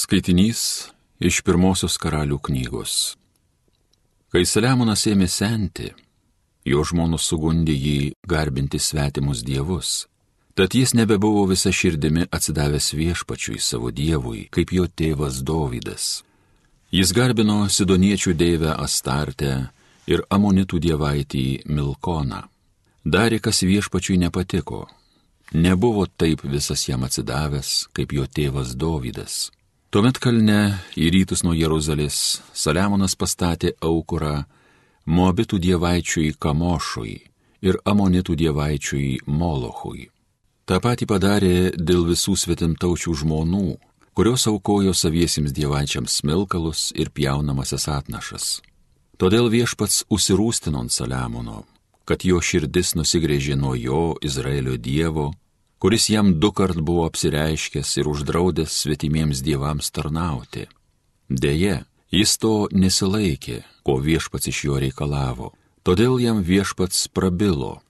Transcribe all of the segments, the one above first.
Skaitinys iš pirmosios karalių knygos. Kai Saliamonas ėmė senti, jo žmonos sugundė jį garbinti svetimus dievus, tad jis nebebuvo visa širdimi atsidavęs viešpačiui savo dievui, kaip jo tėvas Dovydas. Jis garbino sidoniečių deivę Astartę ir amonitų dievaitį Milkoną. Darė, kas viešpačiui nepatiko. Nebuvo taip visas jam atsidavęs, kaip jo tėvas Dovydas. Tuomet kalne į rytus nuo Jeruzalės Saliamonas pastatė aukurą Moabitų dievaičiui Kamošui ir Amonitų dievaičiui Molochui. Ta pati padarė dėl visų svetimtaučių žmonų, kurios aukojo saviesiems dievaičiams smilkalus ir pjaunamasias atnašas. Todėl viešpats užsirūstino ant Saliamono, kad jo širdis nusigrėžė nuo jo Izraelio dievo kuris jam du kart buvo apsireiškęs ir uždraudęs svetimiems dievams tarnauti. Deja, jis to nesilaikė, ko viešpats iš jo reikalavo, todėl jam viešpats prabilo,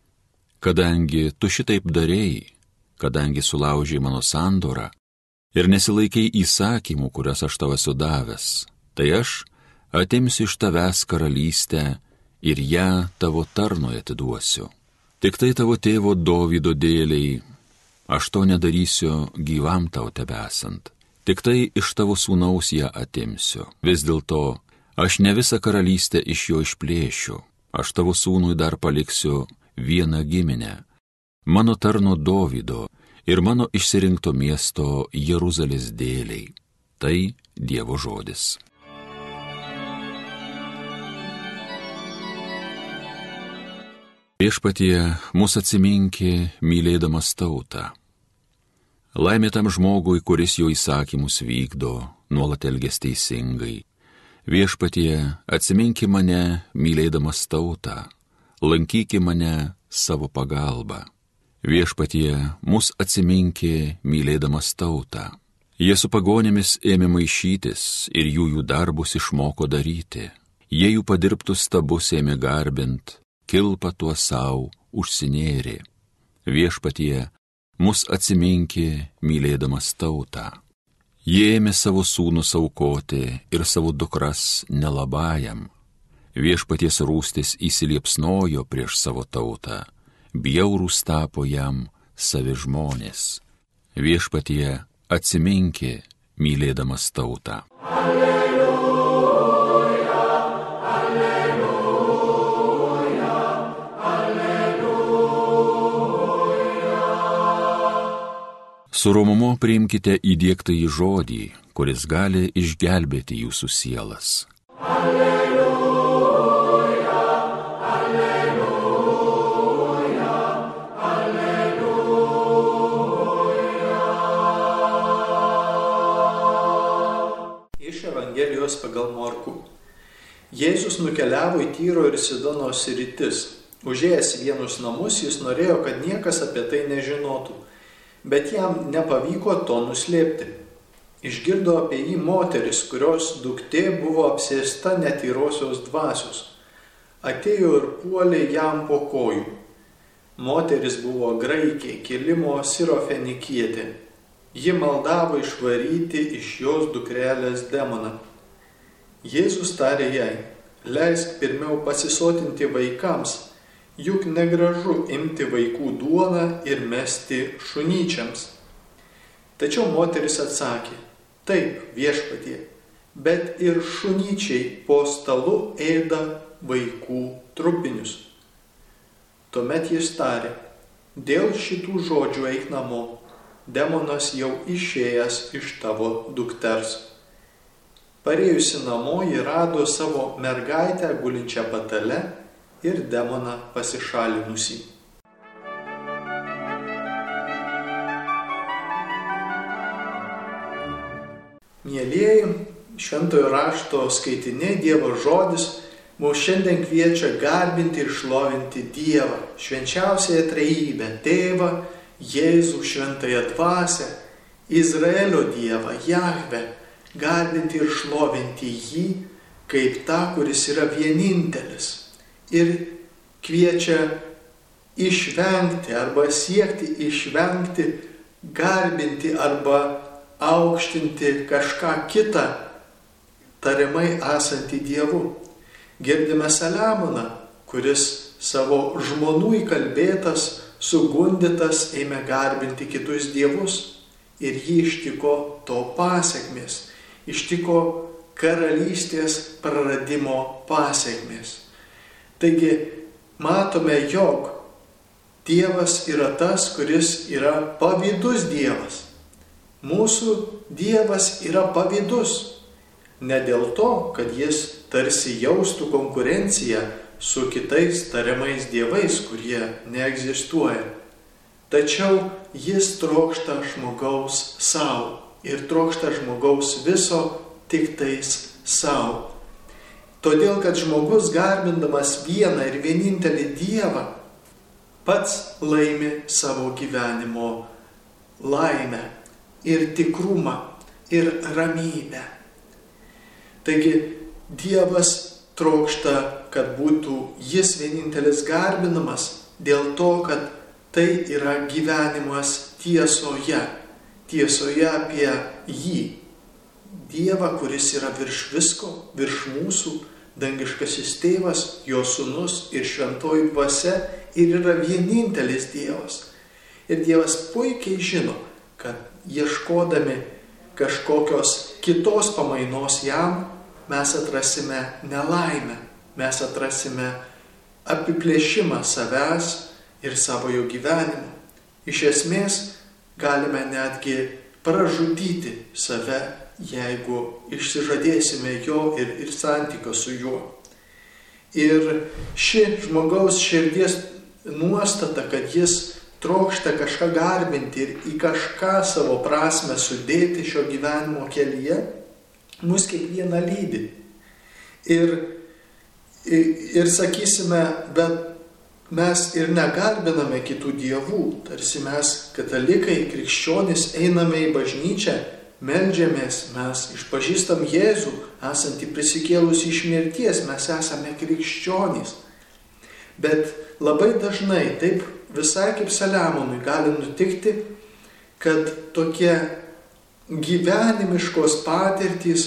kadangi tu šitaip darėjai, kadangi sulaužiai mano sandorą ir nesilaikiai įsakymų, kurias aš tau esu davęs, tai aš atimsiu iš tavęs karalystę ir ją tavo tarnoje atiduosiu. Tik tai tavo tėvo Dovydo dėliai aš to nedarysiu gyvam tau tebesant, tik tai iš tavo sūnaus ją atimsiu. Vis dėlto aš ne visą karalystę iš jo išplėšiu, aš tavo sūnui dar paliksiu vieną giminę, mano tarno Dovido ir mano išsirinkto miesto Jeruzalės dėliai. Tai Dievo žodis. Viešpatie mūsų atsiminkė mylėdamas tautą. Laimė tam žmogui, kuris jo įsakymus vykdo, nuolat elgės teisingai. Viešpatie, atsiminki mane, mylėdamas tautą, lankyki mane savo pagalba. Viešpatie, mus atsiminki, mylėdamas tautą. Jie su pagonėmis ėmė maišytis ir jų jų darbus išmoko daryti. Jie jų padirbtus stabus ėmė garbint, kilpa tuo savo užsinėrė. Viešpatie, mus atsiminki, mylėdamas tautą. Jie ėmė savo sūnus aukoti ir savo dukras nelabajam. Viešpaties rūstis įsiliepsnojo prieš savo tautą, bjaurūs tapo jam savi žmonės. Viešpatie atsiminki, mylėdamas tautą. Alleluja. Su romumu priimkite įdėktą į žodį, kuris gali išgelbėti jūsų sielas. Alleluja, alleluja, alleluja. Iš Evangelijos pagal Morku. Jėzus nukeliavo į Tyro ir Sidonos rytis. Užėjęs vienus namus, jis norėjo, kad niekas apie tai nežinotų bet jam nepavyko to nuslėpti. Išgirdo apie jį moteris, kurios duktė buvo apsėsta netyrosios dvasios. Atėjo ir puolė jam po kojų. Moteris buvo graikė, kilimo sirofenikietė. Ji maldavo išvaryti iš jos dukrelės demoną. Jėzus tarė jai, leisk pirmiau pasisotinti vaikams juk negražu imti vaikų duoną ir mesti šunyčiams. Tačiau moteris atsakė, taip viešpatie, bet ir šunyčiai po stalu ėda vaikų trupinius. Tuomet jis tarė, dėl šitų žodžių eik namo, demonas jau išėjęs iš tavo dukters. Parėjusi namo, ji rado savo mergaitę gulinčią patale ir demoną pasišalinusį. Mėlyjeji, šventojo rašto skaitiniai Dievo žodis mūsų šiandien kviečia garbinti ir šlovinti Dievą, švenčiausiąją trejybę, Tėvą, Jėzų šventąją dvasę, Izraelio Dievą, Jahve, garbinti ir šlovinti jį kaip tą, kuris yra vienintelis ir kviečia išvengti arba siekti išvengti, garbinti arba aukštinti kažką kitą, tariamai esantį Dievu. Girdime Saliamoną, kuris savo žmonų įkalbėtas, sugundytas ėmė garbinti kitus dievus ir jį ištiko to pasiekmes, ištiko karalystės praradimo pasiekmes. Taigi matome, jog Dievas yra tas, kuris yra pavydus Dievas. Mūsų Dievas yra pavydus. Ne dėl to, kad jis tarsi jaustų konkurenciją su kitais tariamais dievais, kurie neegzistuoja. Tačiau jis trokšta žmogaus savo ir trokšta žmogaus viso tik tais savo. Todėl, kad žmogus garbindamas vieną ir vienintelį Dievą pats laimi savo gyvenimo laimę ir tikrumą ir ramybę. Taigi Dievas trokšta, kad būtų jis vienintelis garbinamas dėl to, kad tai yra gyvenimas tiesoje, tiesoje apie jį. Dievą, kuris yra virš visko, virš mūsų, dangiškasis tėvas, jo sunus ir šventoji dvasia ir yra vienintelis Dievas. Ir Dievas puikiai žino, kad ieškodami kažkokios kitos pamainos jam, mes atrasime nelaimę, mes atrasime apiplėšimą savęs ir savojo gyvenimo. Iš esmės galime netgi pražudyti save jeigu išsižadėsime jo ir, ir santykio su juo. Ir ši žmogaus širdies nuostata, kad jis trokšta kažką garbinti ir į kažką savo prasme sudėti šio gyvenimo kelyje, mus kiekvieną lydi. Ir, ir, ir sakysime, bet mes ir negarbiname kitų dievų, tarsi mes katalikai, krikščionys einame į bažnyčią Meldžiamės, mes išpažįstam Jėzų, esantį prisikėlus iš mirties, mes esame krikščionys. Bet labai dažnai, taip visai kaip Saliamonui, gali nutikti, kad tokie gyvenimiškos patirtys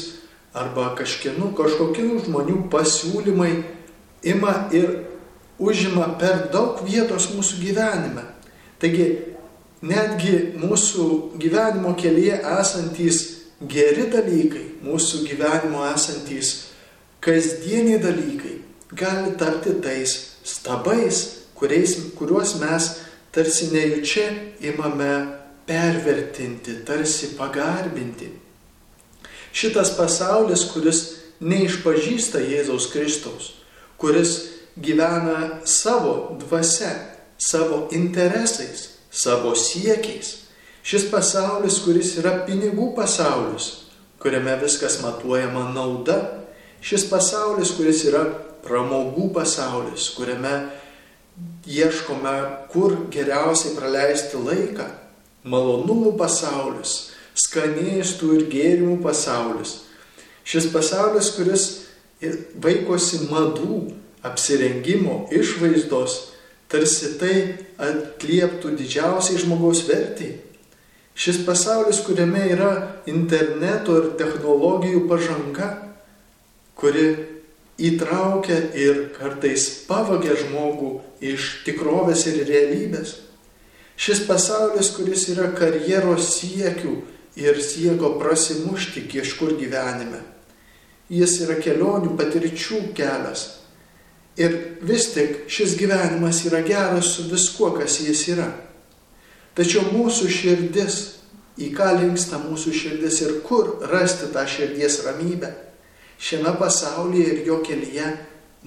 arba kažkienų, kažkokių žmonių pasiūlymai ima ir užima per daug vietos mūsų gyvenime. Taigi netgi mūsų gyvenimo kelyje esantys geri dalykai, mūsų gyvenimo esantys kasdieniai dalykai gali tapti tais stabais, kuriais, kuriuos mes tarsi nejučia imame pervertinti, tarsi pagarbinti. Šitas pasaulis, kuris neišpažįsta Jėzaus Kristaus, kuris gyvena savo dvasia, savo interesais, savo siekiais. Šis pasaulis, kuris yra pinigų pasaulis, kuriame viskas matuojama nauda, šis pasaulis, kuris yra pramogų pasaulis, kuriame ieškome, kur geriausiai praleisti laiką, malonumų pasaulis, skanėstų ir gėrimų pasaulis. Šis pasaulis, kuris vaikosi madų, apsirengimo, išvaizdos, tarsi tai atlieptų didžiausiai žmogaus vertį. Šis pasaulis, kuriame yra interneto ir technologijų pažanga, kuri įtraukia ir kartais pavagia žmogų iš tikrovės ir realybės. Šis pasaulis, kuris yra karjeros siekių ir sieko prasimušti kažkur gyvenime. Jis yra kelionių patirčių kelias Ir vis tik šis gyvenimas yra geras su viskuo, kas jis yra. Tačiau mūsų širdis, į ką linksta mūsų širdis ir kur rasti tą širdies ramybę, šiame pasaulyje ir jo kelyje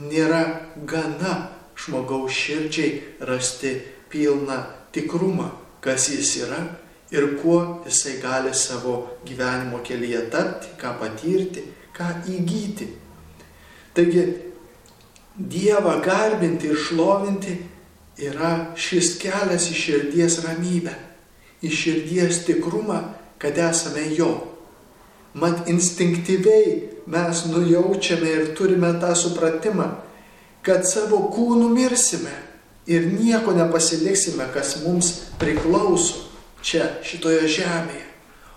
nėra gana žmogaus širdžiai rasti pilną tikrumą, kas jis yra ir kuo jisai gali savo gyvenimo kelyje tapti, ką patirti, ką įgyti. Taigi Dievą garbinti ir šlovinti yra šis kelias į širdies ramybę, į širdies tikrumą, kad esame jo. Mat instinktyviai mes nujaučiame ir turime tą supratimą, kad savo kūnų mirsime ir nieko nepasiliksime, kas mums priklauso čia, šitoje žemėje.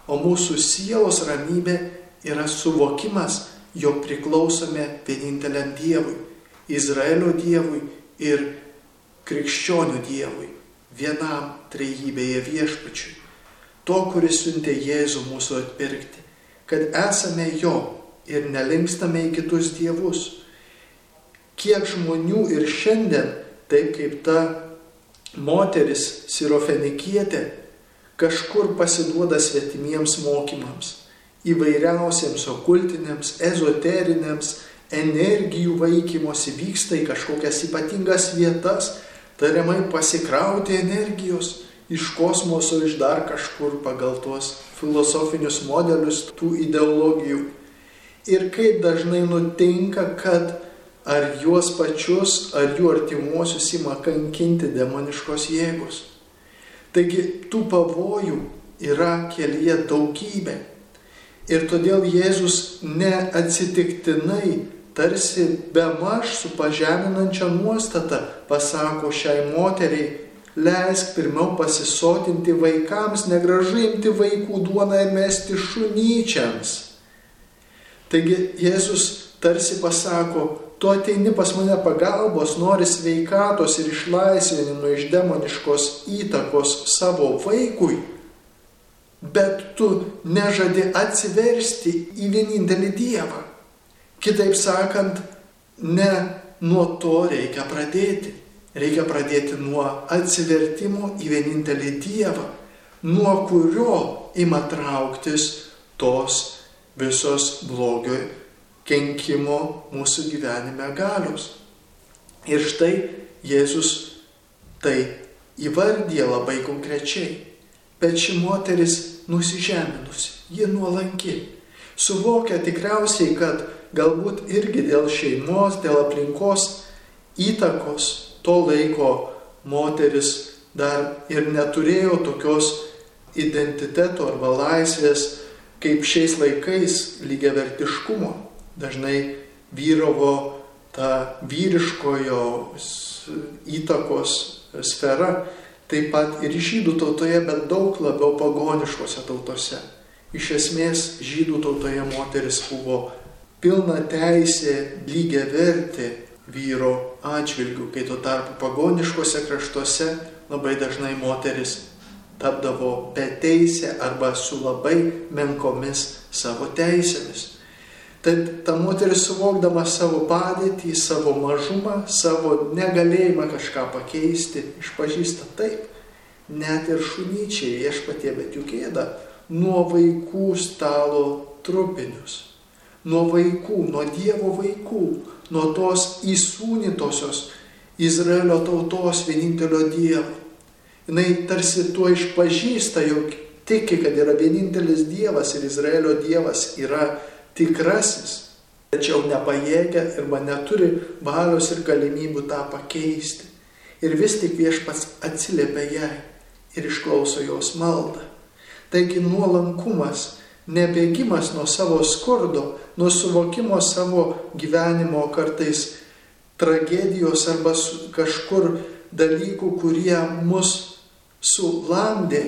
o mūsų sielos ramybė yra suvokimas, jog priklausome vieninteliam Dievui - Izraelio Dievui ir krikščionių Dievui, vienam trejybėje viešpačiui, to, kuris siuntė Jėzų mūsų atpirkti, kad esame jo ir nelinkstame į kitus dievus. Kiek žmonių ir šiandien, taip kaip ta moteris sirofenikietė, kažkur pasiduoda svetimiems mokymams, įvairiausiems okultiniams, ezoteriniams, energijų vaikymosi vyksta į kažkokias ypatingas vietas, tariamai pasikrauti energijos iš kosmoso, iš dar kažkur pagal tuos filosofinius modelius tų ideologijų. Ir kaip dažnai nutinka, kad ar juos pačius, ar jų artimuosius ima kankinti demoniškos jėgos. Taigi tų pavojų yra kelyje daugybė. Ir todėl Jėzus neatsitiktinai, tarsi be maž su pažeminančia nuostata pasako šiai moteriai, leisk pirmiau pasisotinti vaikams, negražu imti vaikų duoną ir mesti šunyčiams. Taigi Jėzus tarsi pasako, tu ateini pas mane pagalbos, nori sveikatos ir išlaisvinimo iš demoniškos įtakos savo vaikui, bet tu nežadi atsiversti į vienintelį Dievą. Kitaip sakant, ne nuo to reikia pradėti. Reikia pradėti nuo atsivertimo į vienintelį Dievą, nuo kurio ima trauktis tos visos blogio kenkimo mūsų gyvenime galios. Ir štai Jėzus tai įvardė labai konkrečiai. Bet ši moteris nusižeminusi, ji nuolanki. Suvokia tikriausiai, kad galbūt irgi dėl šeimos, dėl aplinkos įtakos to laiko moteris dar ir neturėjo tokios identiteto arba laisvės kaip šiais laikais lygiavertiškumo. Dažnai vyravo ta vyriškojo įtakos sfera, taip pat ir žydų tautoje, bet daug labiau pagoniškose tautose. Iš esmės žydų tautoje moteris buvo pilna teisė lygia verti vyro atžvilgių, kai tuo tarpu pagoniškose kraštuose labai dažnai moteris tapdavo beteisė arba su labai menkomis savo teisėmis. Tad ta moteris suvokdama savo padėtį, savo mažumą, savo negalėjimą kažką pakeisti, išpažįsta taip, net ir šunyčiai viešpatie, bet juk ėda nuo vaikų stalo trupinius. Nuo vaikų, nuo Dievo vaikų, nuo tos įsūnytosios Izraelio tautos vienintelio Dievo jinai tarsi tuo išpažįsta, jog tiki, kad yra vienintelis Dievas ir Izraelio Dievas yra tikrasis, tačiau nepajėgia arba neturi valios ir galimybių tą pakeisti. Ir vis tik viešpats atsiliepia jai ir išklauso jos maldą. Taigi nuolankumas, nebėgimas nuo savo skurdo, nuo suvokimo savo gyvenimo kartais tragedijos arba kažkur dalykų, kurie mus sulandė,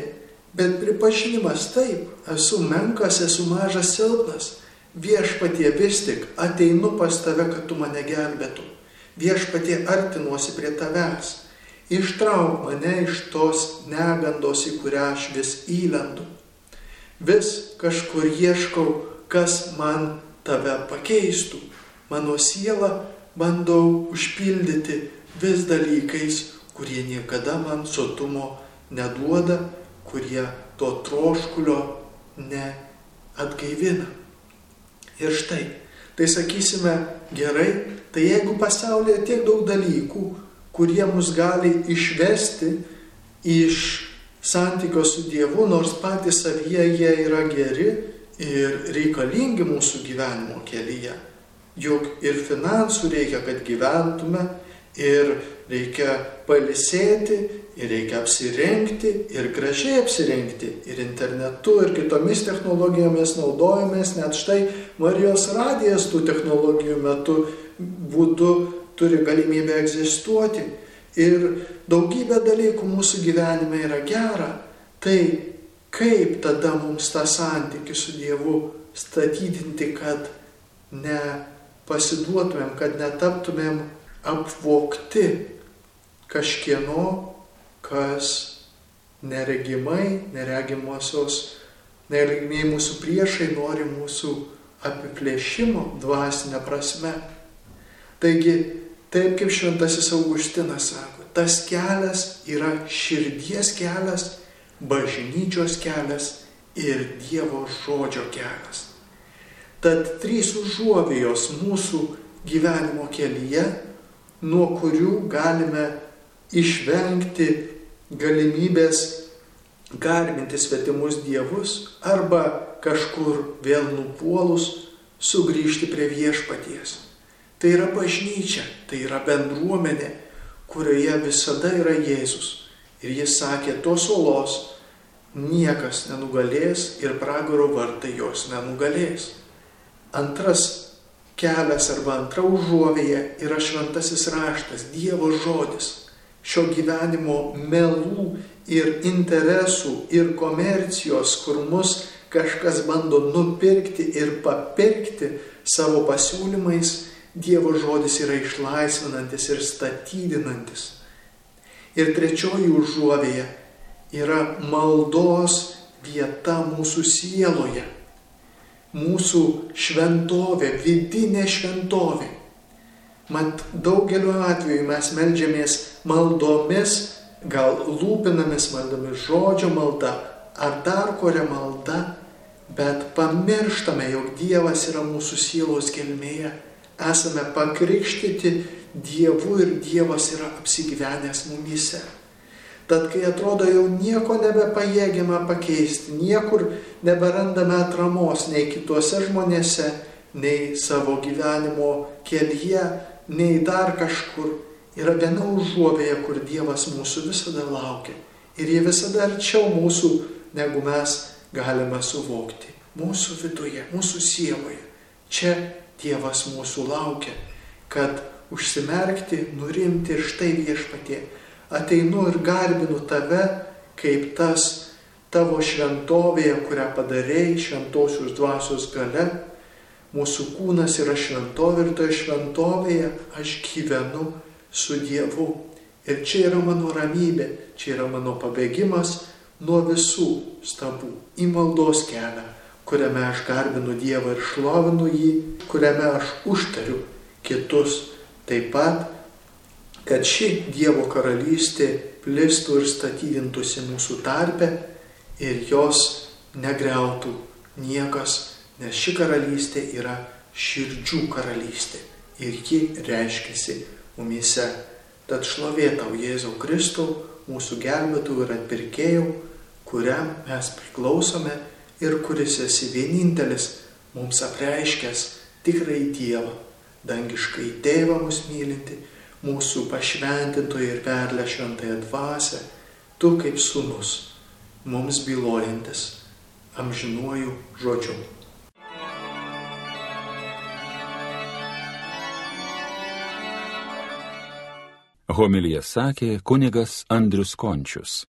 bet pripažinimas taip, esu menkas, esu mažas silpnas. Viešpatie vis tik ateinu pas tave, kad tu mane gelbėtum. Viešpatie artinuosi prie tavęs. Ištrauk mane iš tos negandos, į kurią aš vis įlendu. Vis kažkur ieškau, kas man tave pakeistų. Mano siela bandau užpildyti vis dalykais, kurie niekada man sotumo neduoda, kurie to troškulio neatgaivina. Ir štai, tai sakysime gerai, tai jeigu pasaulyje tiek daug dalykų, kurie mus gali išvesti iš santykio su Dievu, nors patys savyje jie yra geri ir reikalingi mūsų gyvenimo kelyje. Juk ir finansų reikia, kad gyventume, ir reikia palisėti, ir reikia apsirengti, ir gražiai apsirengti, ir internetu, ir kitomis technologijomis naudojamės, net štai Marijos radijas tų technologijų metu būdu turi galimybę egzistuoti. Ir daugybė dalykų mūsų gyvenime yra gera. Tai Kaip tada mums tą santykį su Dievu statydinti, kad nepasiduotumėm, kad netaptumėm apvokti kažkieno, kas neregimai, neregimosios, neregimiai mūsų priešai nori mūsų apiplėšimo dvasinę prasme. Taigi, taip kaip šventasis Augustinas sako, tas kelias yra širdies kelias, bažnyčios kelias ir Dievo žodžio kelias. Tad trys užuovėjos mūsų gyvenimo kelyje, nuo kurių galime išvengti galimybės garbinti svetimus dievus arba kažkur vėl nupuolus sugrįžti prie viešpaties. Tai yra bažnyčia, tai yra bendruomenė, kurioje visada yra Jėzus. Ir jis sakė, tos olos niekas nenugalės ir pragaro vartai jos nenugalės. Antras kelias arba antra užuovėja yra šventasis raštas, Dievo žodis šio gyvenimo melų ir interesų ir komercijos, kur mus kažkas bando nupirkti ir papirkti savo pasiūlymais, Dievo žodis yra išlaisvinantis ir statydinantis. Ir trečioji užuovėja yra maldos vieta mūsų sieloje, mūsų šventovė, vidinė šventovė. Mat daugeliu atveju mes melžiamės maldomis, gal lūpinamis maldomis žodžio malda ar dar kuria malda, bet pamirštame, jog Dievas yra mūsų sielos gelmėje, esame pakrikštyti Dievu ir Dievas yra apsigyvenęs mumyse. Tad kai atrodo jau nieko nebepajėgiama pakeisti, niekur neberandame atramos nei kituose žmonėse, nei savo gyvenimo kelyje, nei dar kažkur. Yra viena užuovėja, kur Dievas mūsų visada laukia. Ir jie visada arčiau mūsų, negu mes galime suvokti. Mūsų viduje, mūsų sieloje. Čia Dievas mūsų laukia, kad užsimerkti, nurimti ir štai viešpatie. Ateinu ir garbinu tave, kaip tas tavo šventovėje, kurią padarėjai šventosios dvasios gale, Mūsų kūnas yra šventovė ir toje šventovėje aš gyvenu su Dievu. Ir čia yra mano ramybė, čia yra mano pabėgimas nuo visų stabų į maldos kelią, kuriame aš garbinu Dievą ir šlovinu jį, kuriame aš užtariu kitus taip pat, kad ši Dievo karalystė plistų ir statydintųsi mūsų tarpe ir jos negriautų niekas nes ši karalystė yra širdžių karalystė ir ji reiškiasi mumise. Tad šlovė tau Jėzau Kristau, mūsų gelbėtų ir atpirkėjau, kuriam mes priklausome ir kuris esi vienintelis mums apreiškęs tikrai Dievą, dangiškai Tėvą mus mylinti, mūsų pašventintoje ir perlę šventąją dvasę, tu kaip sunus, mums bylojantis amžinuoju žodžiu. Homilija sakė kunigas Andrius Končius.